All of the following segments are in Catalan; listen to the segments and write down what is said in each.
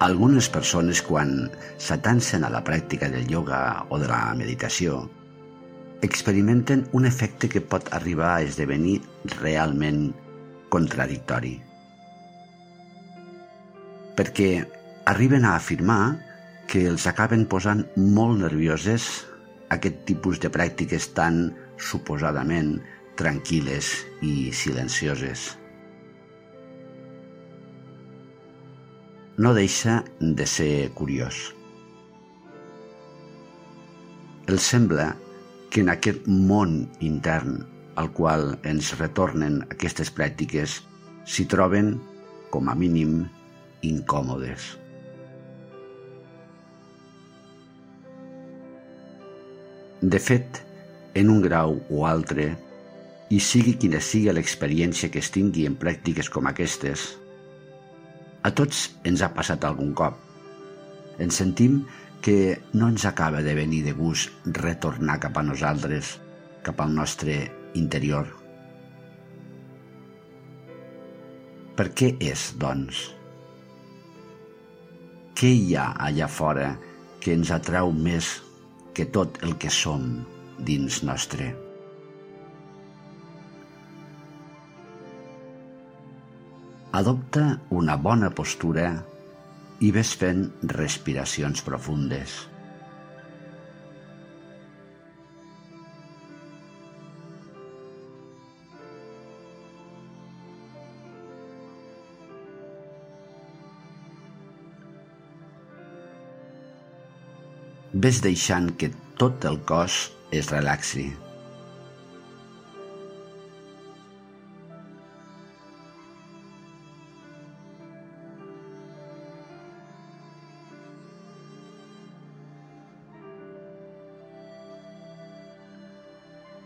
algunes persones quan s'atancen a la pràctica del yoga o de la meditació experimenten un efecte que pot arribar a esdevenir realment contradictori. Perquè arriben a afirmar que els acaben posant molt nervioses aquest tipus de pràctiques tan suposadament tranquil·les i silencioses. No deixa de ser curiós. El sembla que en aquest món intern al qual ens retornen aquestes pràctiques s'hi troben, com a mínim, incòmodes. De fet, en un grau o altre, i sigui quina sigui l'experiència que es tingui en pràctiques com aquestes, a tots ens ha passat algun cop. Ens sentim que no ens acaba de venir de gust retornar cap a nosaltres, cap al nostre interior. Per què és, doncs? Què hi ha allà fora que ens atrau més que tot el que som dins nostre? Adopta una bona postura i ves fent respiracions profundes. Ves deixant que tot el cos es relaxi.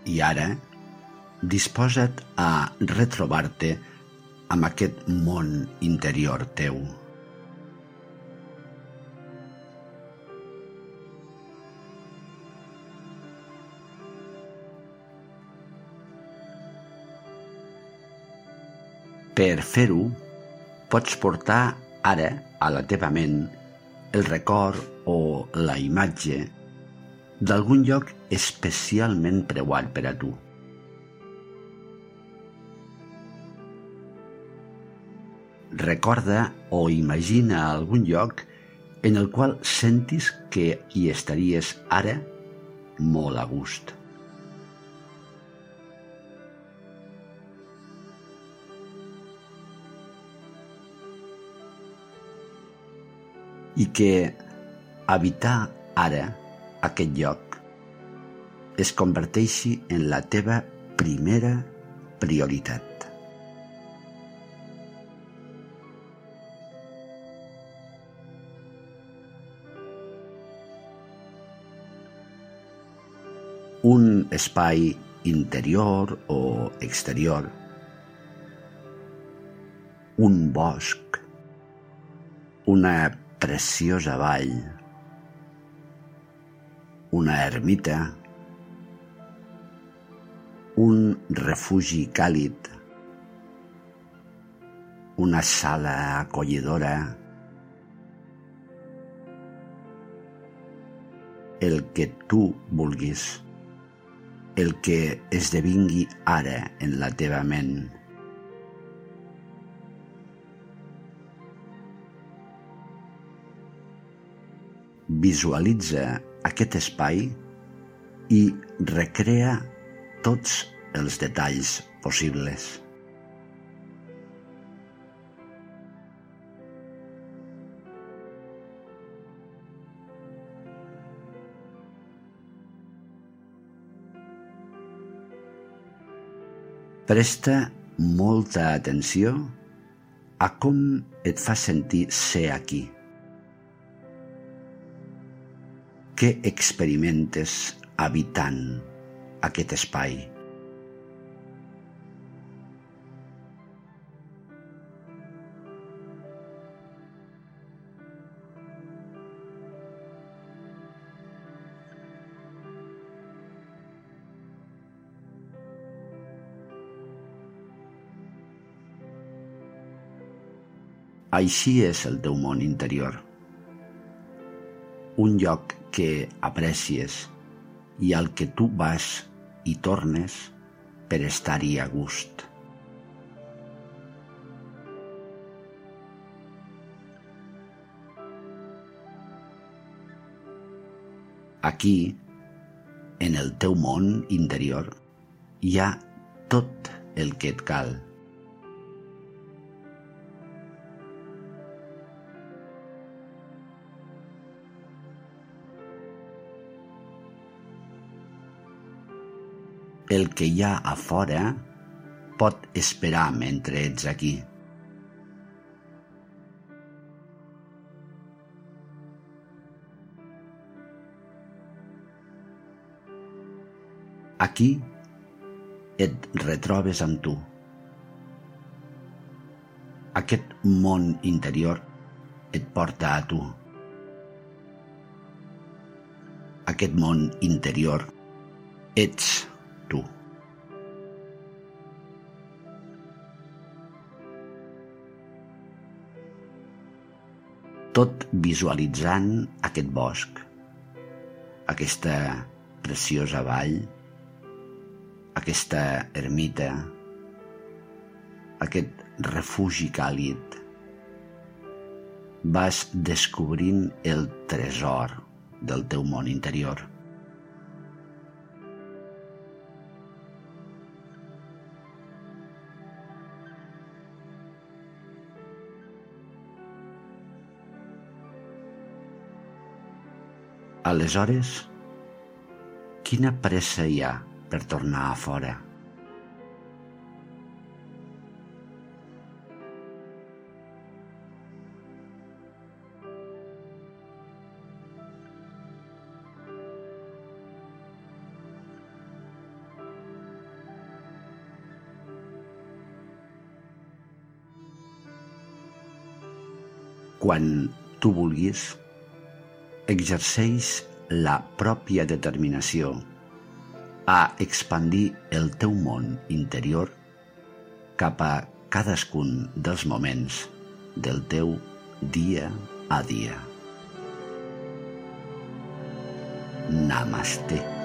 I ara, disposa't a retrobar-te amb aquest món interior teu. Per fer-ho, pots portar ara a la teva ment el record o la imatge d'algun lloc especialment preuat per a tu. Recorda o imagina algun lloc en el qual sentis que hi estaries ara molt a gust. I que habitar ara aquest lloc. Es converteixi en la teva primera prioritat. Un espai interior o exterior, un bosc, una preciosa vall, una ermita, un refugi càlid, una sala acollidora, el que tu vulguis, el que esdevingui ara en la teva ment. Visualitza aquest espai i recrea tots els detalls possibles. Presta molta atenció a com et fa sentir ser aquí. què experimentes habitant aquest espai. Així és el teu món interior. Un lloc que aprecies i al que tu vas i tornes per estar-hi a gust. Aquí, en el teu món interior, hi ha tot el que et cal. El que hi ha a fora pot esperar mentre ets aquí. Aquí et retrobes amb tu. Aquest món interior et porta a tu. Aquest món interior ets tu. Tot visualitzant aquest bosc, aquesta preciosa vall, aquesta ermita, aquest refugi càlid, vas descobrint el tresor del teu món interior. Aleshores, quina pressa hi ha per tornar a fora? Quan tu vulguis, exerceix la pròpia determinació a expandir el teu món interior cap a cadascun dels moments del teu dia a dia. Namaste.